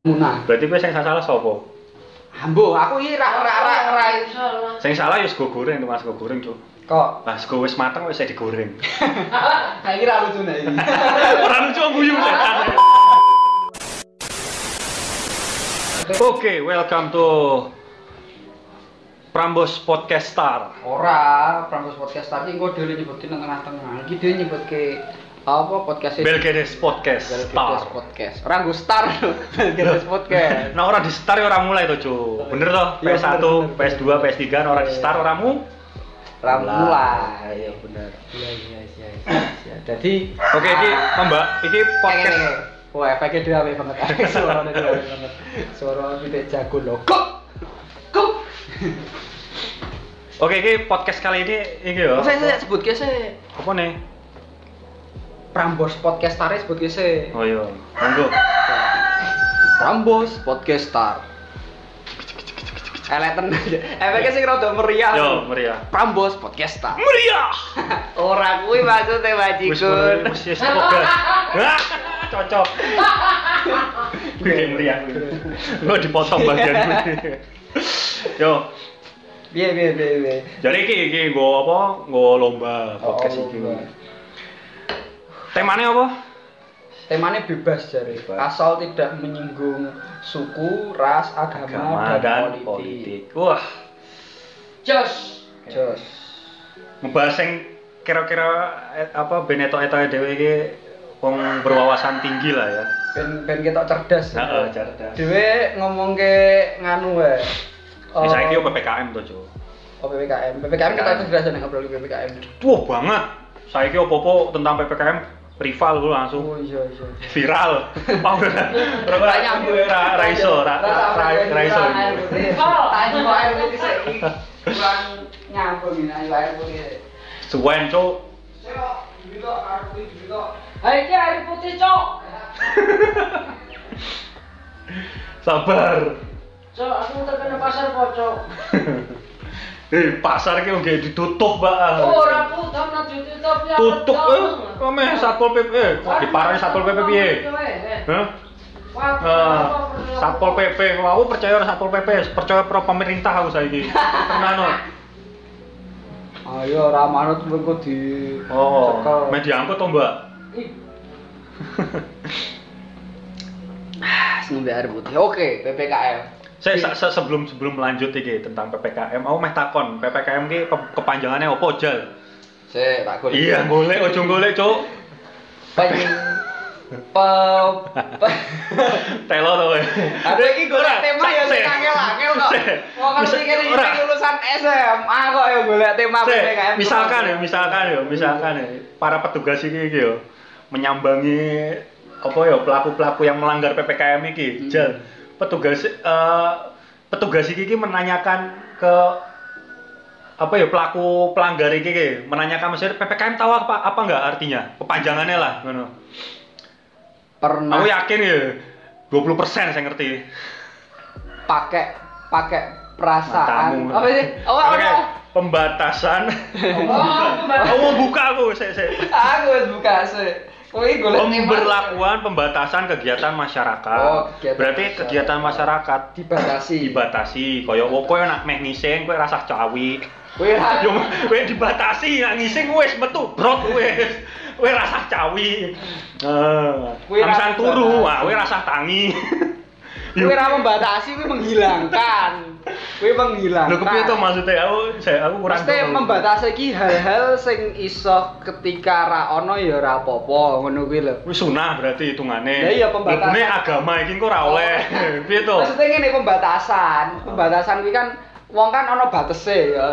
Munah. Berarti kowe sing salah sapa? Ambo, aku iki ra ra ra ra iso. Sing salah ya sego goreng, tukang sego goreng, Cuk. Kok Lah sego wis mateng wis digoreng. saiki ra lucu nek iki. Ora lucu guyu setan. Oke, welcome to Prambos Podcast Star. Ora, Prambos Podcast tadi engko dhewe nyebutin nang tengah-tengah. Iki dhewe nyebutke apa podcast Belgedes Podcast Belgedes. Podcast. Nggo star Belgedes Podcast. Nah, ora di star ya ora mulai to, Cuk. Bener toh? Iya, PS1, bener, bener. PS2, PS3 nah, ora di star ora mu. Ora Mulai. Iya, bener. Iya iya iya. iya. Jadi Oke, iki Mbak, iki podcast podcast Wah, efeknya dia apik banget. Suaranya dia apik banget. Suara tidak jago loh. Kok. Kok. Oke, iki podcast kali ini iki ya. Saya saya sebut ke saya Apa nih? Prambos Podcast Star sebut ke saya. Oh iya, monggo. Prambos Podcast Star. Eleten aja. Efeknya sih rada meriah. Yo, meriah. Prambos Podcast Star. Meriah. Ora kuwi maksudnya Bajikun. wis wis. Hah, Cocok. Gue meriah. Lo dipotong bagian gue. Yo, Piye piye piye piye. jadi iki iki nggo apa? Nggo lomba podcast Oh, iki. Temanya apa? Temanya bebas jare. Bebas. Asal tidak menyinggung suku, ras, agama, Agama dan, dan politik. politik. Wah, Jos. Jos. ngebahas yang kira-kira eh, apa Beneto eta dhewe iki wong berwawasan tinggi lah ya. Ben ben kita cerdas. Heeh, cerdas. Dhewe ngomong ke nganu wae. Oh. Oh, Saiki yo PPKM to, Cuk. oh, PPKM. PPKM kita PPKM. cerdas nek ngobrol PPKM. Wah, banget. Saiki opo-opo tentang PPKM rival lu langsung Oh iya iya. viral. Oh, ora ora nyambung ra ra iso, ra ra ra- ra iso. Oh, tadi kok air putih sih. Kurang nyambung ini ayo air putih. Suwen, Cuk. Hai iki air putih, Cok. Sabar. Cok, aku terkena pasar pocok. Eh, pasar ki udah ditutup, Mbak. Oh, ora tutup nang ditutup ya. Tutup eh, kome Satpol PP eh, diparani Satpol PP piye? Hah? Eh, Satpol PP, aku percaya ora Satpol PP, percaya pro pemerintah aku saiki. Tenan. Ayo ra manut engko di Oh, cekel. media angkut to, Mbak. Ngombe air putih. Oke, PPKM. Saya se- se- sebelum sebelum lanjut iki tentang PPKM, aku meh takon, PPKM ki kepanjangannya opo, Jal? Saya tak golek. Iya, golek ojo golek, Cuk. Pen pe Telo to. Ada iki golek tema ya se- sing angel-angel kok. Wong kan iki kene ora. lulusan SMA kok ya golek tema PPKM. misalkan ya, misalkan ya, misalkan ya, para petugas ini iki ya menyambangi apa ya pelaku-pelaku yang melanggar PPKM iki. Hmm. Petugas eh, petugas iki menanyakan ke apa ya pelaku pelanggar iki menanyakan maksudnya PPKM tahu apa apa enggak artinya? Kepanjangannya lah ngono. Pernah Aku yakin ya 20% saya ngerti. pakai pakai perasaan. Matamu. Apa sih? Oh, Oke, apa? pembatasan. Aku mau buka aku, saya, saya. Aku buka sih. Golek tema. Pemberlakuan pembatasan kegiatan masyarakat. Oh, kegiatan Berarti masyarakat. kegiatan masyarakat dibatasi. dibatasi. Kaya oh, kowe nak meh ngising kowe rasah cawi. Ra Yo kowe dibatasi nak ngising wis metu brot wis. Kowe rasah cawi. Eh, Kowe amisan rasah turu, ah kowe rasah tangi. Yo. Kuwi ra membatasi, kuwi menghilangkan. Kuwi menghilangkan. Lho kepiye to maksudnya? Aku saya aku kurang Mesti membatasi iki hal-hal sing iso ketika ra ono ya ra apa-apa ngono kuwi lho. Wis sunah berarti hitungane. Ya iya, pembatasan. Lebune agama iki kok ora oleh. Piye to? Maksudnya ngene pembatasan. Pembatasan kuwi kan wong kan ono batese ya.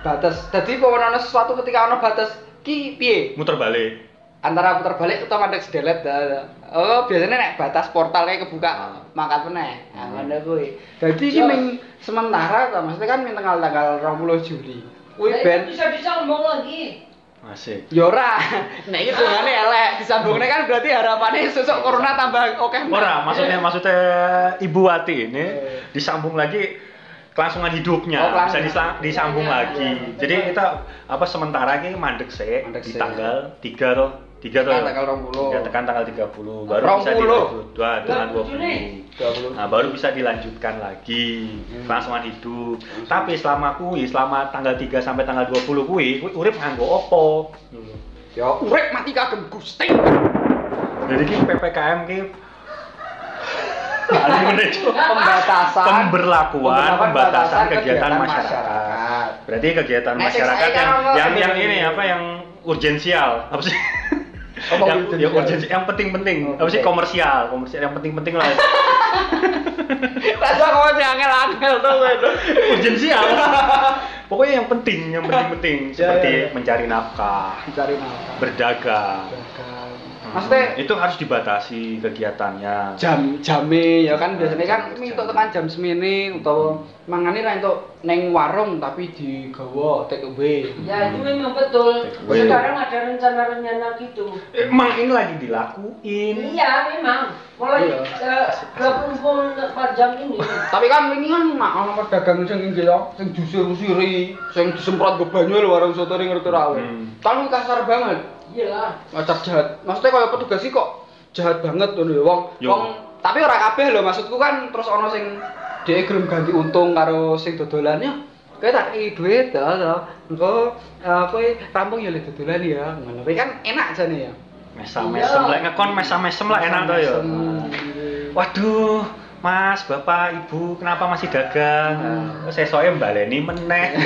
Batas. Dadi pokoke ono sesuatu ketika ono batas ki piye? Muter balik. Antara putar balik utawa mandek sedelet. dah. Oh, biasanya nek batas portalnya kebuka mangkat meneh. Nah, ngono kuwi. Dadi iki ming sementara ta, maksudnya kan ming tanggal tanggal 20 Juli. Kuwi ben bisa bisa ngomong lagi. Asik. Ya ora. Nek iki dongane elek, disambungne kan berarti harapannya sesuk corona tambah oke. Ora, maksudnya maksudnya Ibu Wati ini Eh. disambung lagi kelangsungan hidupnya Oh, bisa kelangsungan. disa- disambung Iya, lagi. iya. Jadi kita apa sementara ini mandek sih Mandek di tanggal 3 tuh tiga Tekan tanggal 20. ya tekan tanggal 30 baru bisa 20. dilanjut dua dengan 20 Juni. 20 nah baru bisa dilanjutkan lagi Hmm. kelangsungan hidup tapi selama kui selama tanggal 3 sampai tanggal 20 kui kui urip nganggo opo Ya urip mati kagem Gusti. jadi ki PPKM ki. Pembatasan pemberlakuan pembatasan kegiatan masyarakat. masyarakat. Berarti kegiatan masyarakat yang yang yang ini apa yang urgensial apa sih? Yang, yang urgensi, yang penting-penting. Oh, apa sih komersial, komersial yang penting-penting lah. Rasa kau tuh gue tuh. urgensial. Pokoknya yang penting, yang penting-penting Ya, seperti ya, ya. mencari nafkah, Cari nafkah. berdagang. Dagang. Hmm, Maksudnya itu harus dibatasi kegiatannya. jam jame ya kan biasanya kan Jam- ini jam. untuk tekan jam semini utawa mangane ra entuk neng warung tapi digawa take away. Ya itu memang betul. Sekarang ada rencana-rencana gitu. Emang ini lagi dilakuin. Iya memang. Mulai Iya. eh, 24 jam ini. Tapi kan ini kan mak ono pedagang sing iki ya, sing diusir-usiri, sing disemprot ke banyu lho warung soto ning ngerti ra. Hmm. Kan kasar banget. Iyalah. Ngacak jahat. Maksudnya kalau petugas sih kok jahat banget ngono ya wong. Yo. Wong tapi ora kabeh lho maksudku kan terus ono sing dhek gelem ganti untung karo sing dodolannya. Kowe tak kei duit to to. Engko eh, kowe rampung ya dodolan ya. Ngono. Kan enak jane ya. Mesam-mesem, Iya. lek ngekon mesam-mesem lah enak tuh ya. Mesem. Waduh, Mas, Bapak, Ibu, kenapa masih dagang? Hmm. Saya soalnya baleni meneh.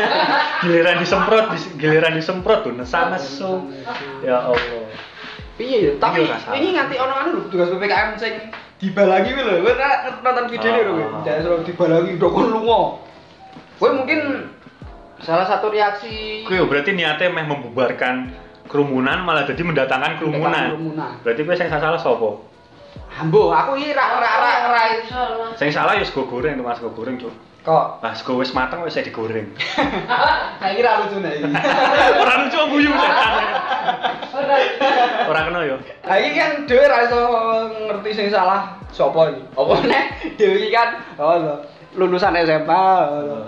giliran disemprot, dis- giliran disemprot tuh nesa nesu. Ya Allah. Piye ya? Tapi Iya, rasa. ini nganti ono anu lho petugas PPKM sing dibalangi kuwi lho. Kowe nonton video lho kowe. Selalu dibalangi udah kon lunga. Kowe mungkin salah satu reaksi Kuwi berarti niatnya meh membubarkan kerumunan malah jadi mendatangkan kerumunan. kerumunan. Berarti kowe sing salah sapa? Ambo, aku iki ra ra ra ra Salah. Sing salah ya sego goreng, tukang sego goreng, Cuk. kok. Lah sego wis mateng wis digoreng. Saiki ra lucu nek iki. Ora lucu guyu setan. Ora. Ora kena ya. Ha iki kan dhewe ra iso ngerti sing salah sapa iki. Apa nek dhewe iki kan oh lulusan SMA. oh.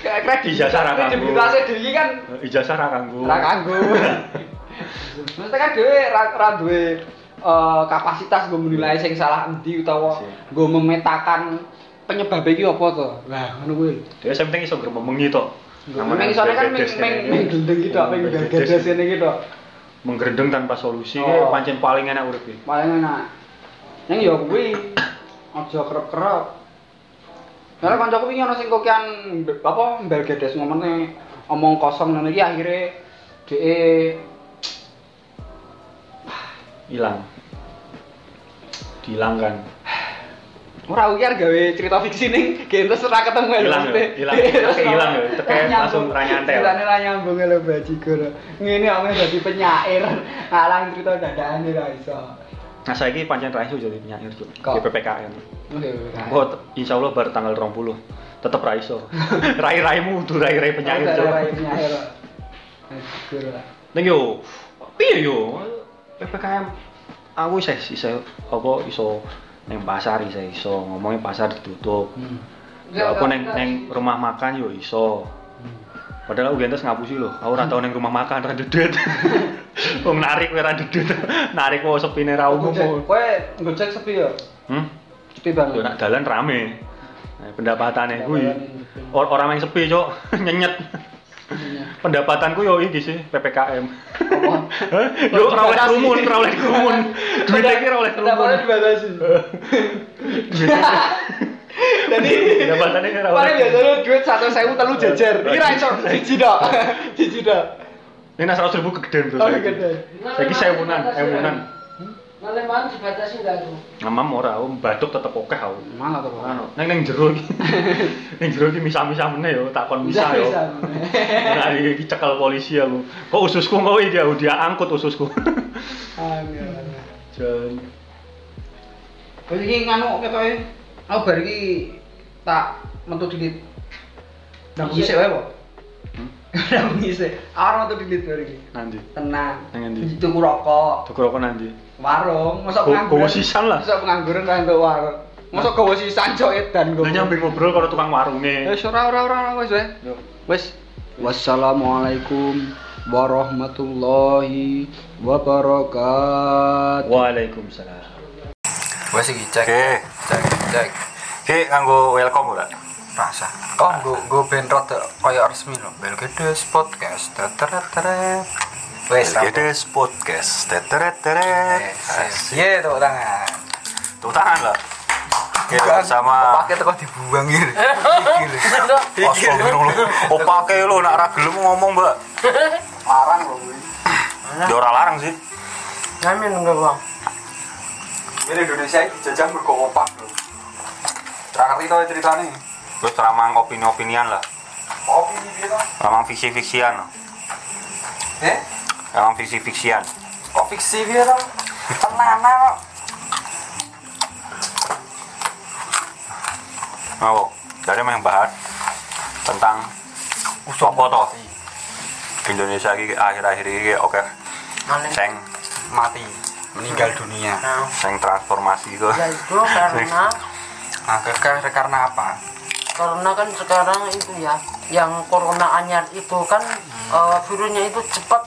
Kayak kredit Ijazah ra kanggo. kredibilitasnya dhewe iki kan Ijazah ra kanggo. ra kanggo. Maksudnya kan dhewe ra ra duwe eh, kapasitas nggo menilai sing salah endi utawa nggo memetakan penyebab iki apa to. Lah ngono kuwi. Dia sing penting iso grememengi tok. Memang isone kan meng gendeng gitu, meng gagas ini gitu. Menggerendeng tanpa solusi Oh. pancen paling enak urip iki. Paling enak. Yang ya kuwi aja kerep-kerep. Karena kancaku wingi ana sing kokian apa mbel gedes ngomongnya omong kosong ngono iki akhire dhek Hilang. Dihilangkan. ora ukian gawe cerita fiksi ning gentos ora ketemu lho, Hilang hilang. Hilang ya, ra teke langsung ra nyantel. Ceritane ra nyambung lho bajigur. Ngene omnya dadi penyair. Ngalang cerita dadane ra iso. Nah, saiki pancen ra iso jadi penyair. Kok? Di. Oke. Oh, insya Allah baru tanggal 20 tetep ra iso. Rai-raimu udah rai-rai penyair, Cuk. penyair. Bajigur lah. Ning yo, piye yo? PPKM aku isih iso apa iso neng pasar iso iso ngomongin pasar ditutup. Hmm. Ya aku neng neng rumah makan yo iso. Padahal aku gentes ngapusi loh, aku ora tau neng rumah makan ra dudet. Wong narik ora dudet. Narik kok sepine ra umum. Kowe gojek sepi ya? Hmm? Sepi Yo banget. nak dalan rame. Nah, pendapatannya kuwi Pendapatan. or orang yang sepi, Cok. Nyenyet. Iya. pendapatanku yo iki sih PPKM. Yo ora oleh kerumun, ora oleh. Duit iki ora oleh krumun. Dibatasi. Jadi pendapatannya ora oleh. Paling biasanya duit 100.000 telu jajar. Iki ra iso siji tok. Siji tok. Ini 100.000 kegedean bro. Oh, kegedean. Saiki 1000-an, 1000 malam malam dibatasi enggak aku? Ngemam ora, batuk tetep akeh aku. Malah tetep anu. Nang ning jero iki. ning jero iki misah-misah meneh yo, takon misah yo. Ora iki cekel polisi aku. Kok ususku kowe dia dia angkut ususku. Angel. Jan. Kowe iki nganu ketoke. Eh? Aku bar iki tak metu dilit. Iya. Nang isik wae kok. Nang hmm? isik. Ora metu dilit bar iki. Nanti. Tenang. Nang ndi? Tuku rokok. Tuku rokok nanti. Warung, masa Go- pengangguran. gowo sisan lah. Masa pengangguran kan untuk warung. Masa gowo sisan cok edan Lah nyambi ngobrol karo tukang warunge. Wis ora ora ora wis wae. Yo. Wis. Wassalamualaikum warahmatullahi wabarakatuh. Waalaikumsalam. Wes iki cek. Cek, cek. Oke, nganggo welcome ora? Rasa. Oh, nggo nggo band rada kaya resmi lho. Belgedes podcast. Teteret teret. Wes. Gedes podcast. Teteret teret. Iya, tepuk tangan. Tepuk tangan lah. Oke, bersama pakai teko dibuang gitu. Astagfirullah. Oh, pakai lo nak ra gelem ngomong, Mbak. Larang loh gue. Ya ora larang sih. Ngamen enggak bang. Ini Indonesia dijajah mergo opak lho. Terakhir itu ceritanya. Wis ramang opini-opinian lah. Kopi ini piye to? Ramang fiksi-fiksian. Eh? Ramang fiksi-fiksian. Kok fiksi to? Tenanan kok. Oh, dari yang bahas tentang apa toh? Indonesia iki akhir-akhir iki oke Ngamen. seng mati, meninggal dunia. Nah, seng transformasi itu. ya itu karena Nah, karena karena apa? karena kan sekarang itu ya yang corona anyar itu kan eh, virusnya itu cepat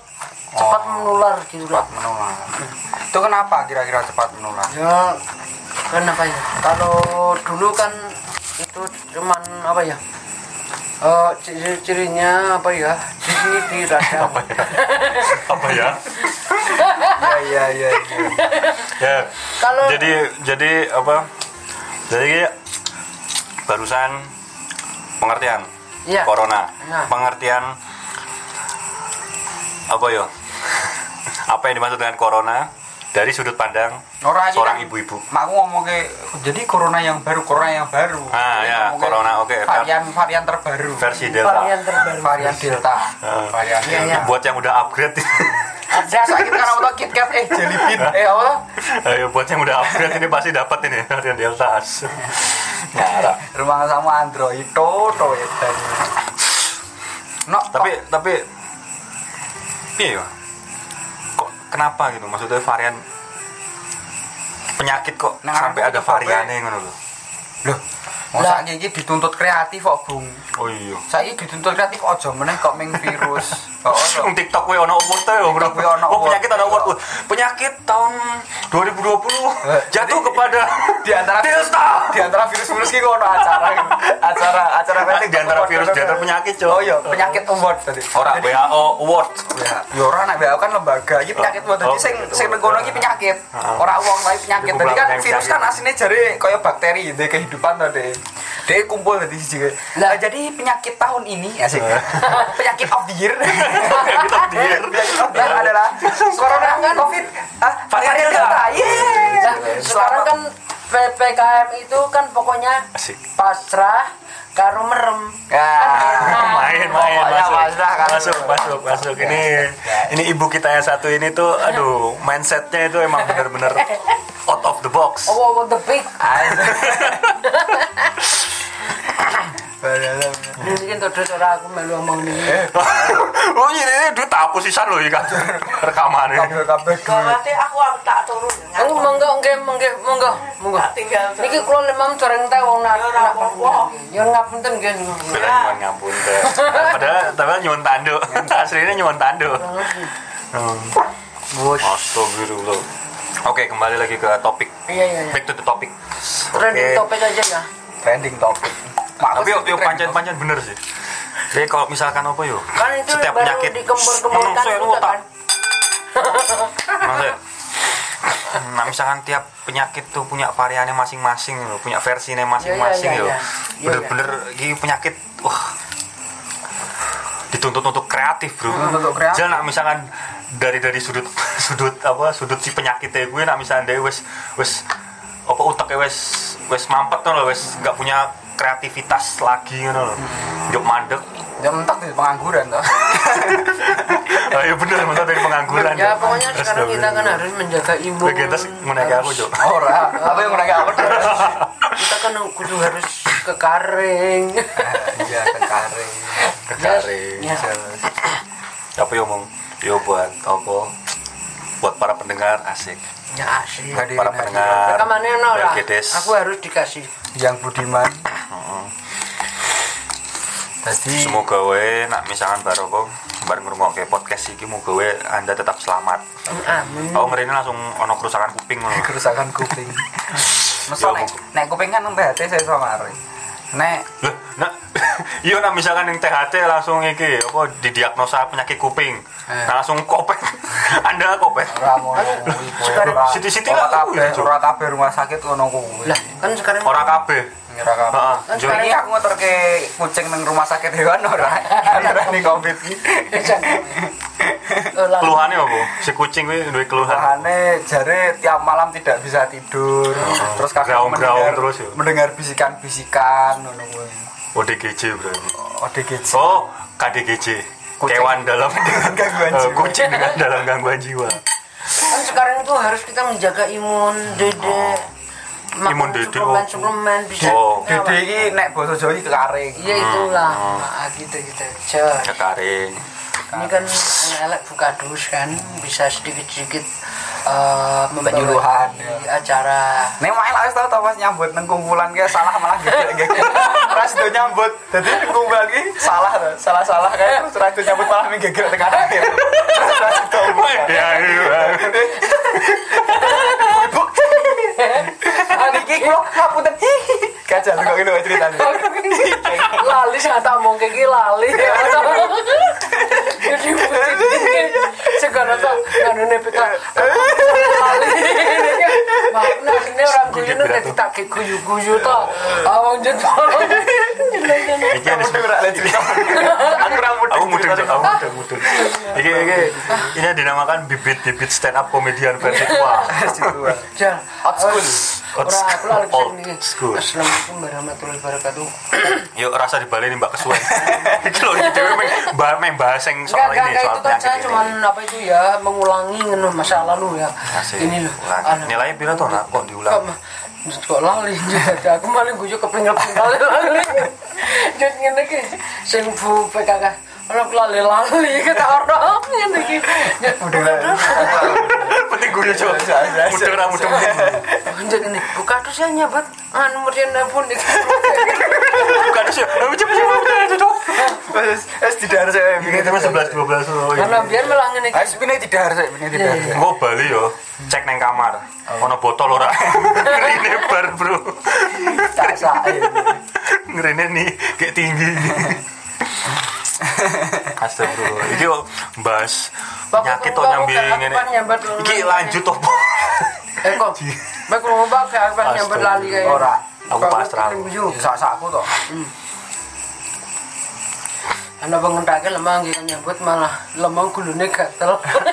cepat menular gitu Cepat lah. menular. Itu kenapa kira-kira cepat menular? Ya kenapa ya? Kalau dulu kan itu cuman apa ya? Eh ciri-cirinya apa ya? Di sini di radang. Apa ya? Iya, iya, iya. ya. Kalau Jadi jadi apa? Jadi barusan pengertian Iya. corona. Nah. Pengertian apa ya? Apa yang dimaksud dengan corona dari sudut pandang Ora aja seorang kan. ibu-ibu. Mak aku ngomong ke jadi corona yang baru, corona yang baru. Ah, Jadi ya, corona, oke. Varian varian terbaru. Versi Delta. varian terbaru. varian delta. Ah. Varian Iya, delta. iya. Buat yang udah upgrade. Ada sakit karena udah KitKat eh jelly bean. Eh apa? Ayo buat yang udah upgrade ini pasti dapat ini varian Delta. Nyara. Rumah sama Android toto ya. No, tapi tapi iya ya? Kenapa gitu? Maksudnya varian penyakit kok Nah, sampai aku ada variannya ngono lho. Loh, masa iki dituntut kreatif kok, Bung. oh iya Saya dituntut kreatif aja meneh kok ming virus. Oh, Wong TikTok kuwi ono award ya, bro. TikTok kuwi Oh, award. penyakit ada award. Wah, Penyakit tahun 2020 jatuh kepada di antara di antara virus-virus iki kok ono acara acara acara kreatif Di antara virus, di antara penyakit, Cok. Oh iya, penyakit award tadi. Ora Jadi- WHO award. Ya, ora nek WHO kan lembaga, iki penyakit wae dadi Oh, sing sing negono iki penyakit. Heeh. Ora wong tapi penyakit. Dadi kan virus kan aslinya jare kaya bakteri de kehidupan to, Dek kumpul dadi siji. Lah jadi penyakit tahun ini asik. penyakit of the year. Penyakit of the year. penyakit of the year adalah corona covid ah, Varian Delta. delta. Yeay. Nah, sekarang kan PPKM itu kan pokoknya Asik. pasrah karo merem. Ya. main main masuk pasrah kan. masuk masuk masuk ini ini ibu kita yang satu ini tuh aduh mindsetnya itu emang bener-bener out of the box Oh, what the big. Mungkin tuh ora aku melu ngomong ini. oh ini ini duit apa sisan loh ikan rekamannya Kabeh-kabeh Kalau nanti aku aku tak turun. Aku monggo nggih monggo monggo monggo. Tinggal. Niki kula lemam bareng teh wong nak. Ya. Ya ngapunten nggih. Ngampun deh. Padahal padahal nyuwun tanduk. Aslinya nyuwun tanduk. Hmm. Astagfirullah. Oke, kembali lagi ke topik. Iya iya iya. Back to the topic. Trending Oke. topik aja ya. trending topik. Mak, Tapi yuk, pancen-pancen bener sih. Jadi kalau misalkan apa yuk? Kan itu Setiap baru penyakit dikembur-kemburkan Menurut saya, juga lu tak- kan. Nah, misalkan tiap penyakit tuh punya variannya masing-masing loh, punya versinya masing-masing Iya, iya, loh. iya, iya. Iya, Bener-bener gini penyakit, wah dituntut untuk kreatif bro. Jangan misalkan dari dari sudut sudut apa sudut si penyakitnya gue nak misalkan dia wes wes apa utaknya wes wes mampet tuh loh wes nggak punya kreativitas lagi gitu loh. Jok mandek. Ya mentak di pengangguran toh. Oh iya bener bener dari pengangguran. Ya pokoknya sekarang kita kan harus menjaga imun. Tas menaiki aku Jok. Ora, apa yang menaik apa? Kita kan kudu harus ke karing. Iya, kekare. Kekaring. Ya. Apa ya ngomong? Yo buat apa? Buat para pendengar asik. Ya asik. Hadirin Para hadirin. pendengar. Lah. Aku harus dikasih. yang budiman Heeh. Jadi Semoga we nak misalkan baru bareng ngrungokke podcast iki muga we Anda tetap selamat. Amin. Aku ngerine langsung ono kerusakan kuping ngono. kerusakan kuping. Masa Ya, nek kuping kan nang THT saya sama Nek nak iya nak misalkan yang THT langsung iki apa didiagnosa penyakit kuping. Eh. Nah, langsung kopet. Anda kopet. ora ngono kuwi kowe. Siti-siti ora lah, kabeh, Cuk. ora kabeh rumah sakit ngono kuwi. Lah, kan sekarang Ora kabeh. Ora kabeh. Kan sekarang- aku ngotorke kucing nang rumah sakit hewan ora. Karena ini covid keluhannya apa? Si kucing kuwi duwe keluhan. Bahane jare tiap malam tidak bisa tidur. Terus kakak mendengar, terus ya? mendengar bisikan-bisikan ngono kuwi. ODGJ berarti. ODGJ. Oh, KDGJ. Kucing. Kewan dalam Gangguan Eh, jiwa. kucing dengan dalam gangguan jiwa. kan sekarang itu harus kita menjaga imun dede Makan Imun dede, suplemen oh. suplemen bisa Oh. Dede iki nek basa Jawa iki kekaring. iya itulah Ah, gitu gitu Jar. Kekaring. Ini kan elek buka dus kan bisa sedikit sedikit uh, Penyuluhan, di acara Nek main lah wis tau tau pas nyambut nang kumpulan ki salah malah gegek-gegek. Ora sido nyambut. Dadi nang kumpulan ki salah to. Salah-salah kae terus sido nyambut malah gegek tekan akhir. Terus sido. Ya, iya. Ah niki kula ngapunten. Kajal kok ngene wae ceritane. lali sih tak mau kayak gini lali tuh makna ini orang guyu nu jadi tak kayak guyu guyu tuh awang jatuh Iki ada Aku ora lek cerita. Aku ora mudeng. aku mudeng Cok. aku mudeng mudeng iki iki ini dinamakan bibit-bibit stand up komedian versi tua Old school. Orang aku lagi school. Assalamualaikum warahmatullahi wabarakatuh. yuk rasa nih mbak kesuwen. Iki lho iki dhewe meng bah- meng bahas yang Enggak, soal enggak, ini enggak, soal itu penyakit cuman ini. apa itu ya mengulangi ngono masa lalu ya. Ini loh. Anu. nilainya pira tuh nak kok diulang? Kok lali? Jadi aku malah gujuk kepingin lali lali. Jadi ngene iki. Sing bu PKK ora lali lali. Kata orang ngene iki. penting gue ya coba mudeng ra mudeng Jadi nih buka tuh saya nyabat anu merian pun iki. bukan sih cepet cepet cepet cepet Wes wes tidak harus saya ini cuma sebelas dua belas Karena biar melang ngene iki. Wes ini tidak harus saya ini tidak harus. Gue bali yo, cek neng kamar. Ono botol ora. Ngerine bar, Bro. Ngerine nih kayak tinggi. Astagfirullah. Iki bahas penyakit kok nyambi ngene. Nyambat Iki lanjut opo? Eh kok, baik lu mbak kayak apa nyambat lali kayak. Ora. Aku pasrah. Sak-sakku to. Ana bangun lemah nggih kan nyambut malah lemah gulune gatel.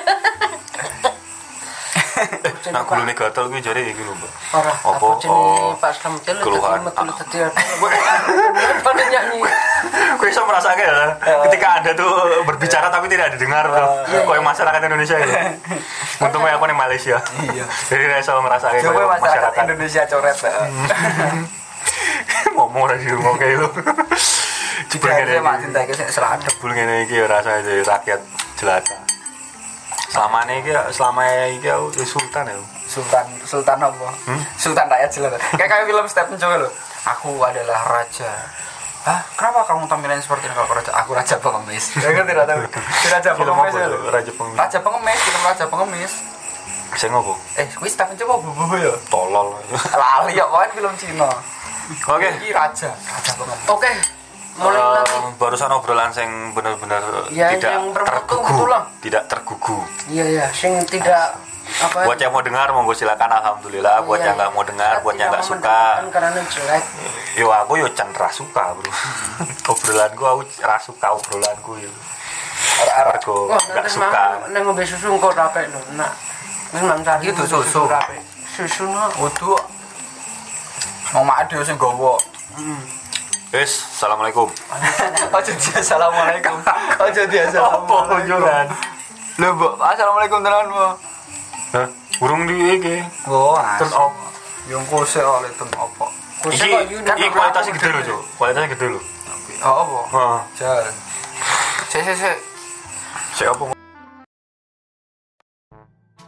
Nah gulune gatel kuwi jare iki lho, Mbak. Ora, Apa? jenenge Oh. Pak Slametil Keluhan. metu dadi Pada nyanyi. Kok iso merasakan ya? Ketika Anda tuh berbicara tapi tidak didengar tuh. Kok yang masyarakat Indonesia itu. Untungnya aku nih Malaysia. Iya. Jadi saya selalu Coba kayak masyarakat Indonesia coret. ngomong lagi ngomong kayak lu. Tidak harus mak cinta iki sing seradep. Jebul ngene iki ya rakyat jelata. Selama ini iki selama aku jadi sultan ya. Sultan Sultan apa? Sultan rakyat jelata. Kayak kayak film Stephen Chow loh. Aku adalah raja. Hah? Kenapa kamu tampilnya seperti ini kalau raja? Aku raja pengemis. Ya kan tidak tahu. Raja pengemis ya. Raja pengemis. Raja pengemis, film Raja pengemis. Saya ngopo? Eh, kuwi Stephen Chow apa bubu ya? Tolol. Lali ya, kan film Cina. Oke. Iki raja, raja pengemis. Oke. Mulai Eh, lagi. barusan obrolan yang benar-benar Ya, tidak yang tergugu, lah. tidak tergugu. Iya ya, sing tidak apa Buat yang mau dengar, monggo silakan. Alhamdulillah. Buat Iya, yang nggak iya. mau dengar, buat yang nggak suka, karena jelek. yo aku yo cendera suka bro. obrolanku aku ra suka obrolanku yo. Mergo Wah, nggak suka. nang ngombe susu engko rapi lho. Nak. Wis mam cari Itu susu. rapi. Susu no. Wudu. Mau mak ada sing gowo. Wes, assalamualaikum. Ojo dia assalamualaikum. Ojo dia Apa assalamualaikum. jualan? Lho, Mbok, assalamualaikum tenan, Mbok. Hah? Burung di iki. Oh, Turn off. Yang kose oleh turn off. Kuse Iki, kok iki kualitasnya gede loh, Cuk. Kualitasnya gede loh. Oh, apa? Heeh. Jar. Sik, sik, sik. Siapa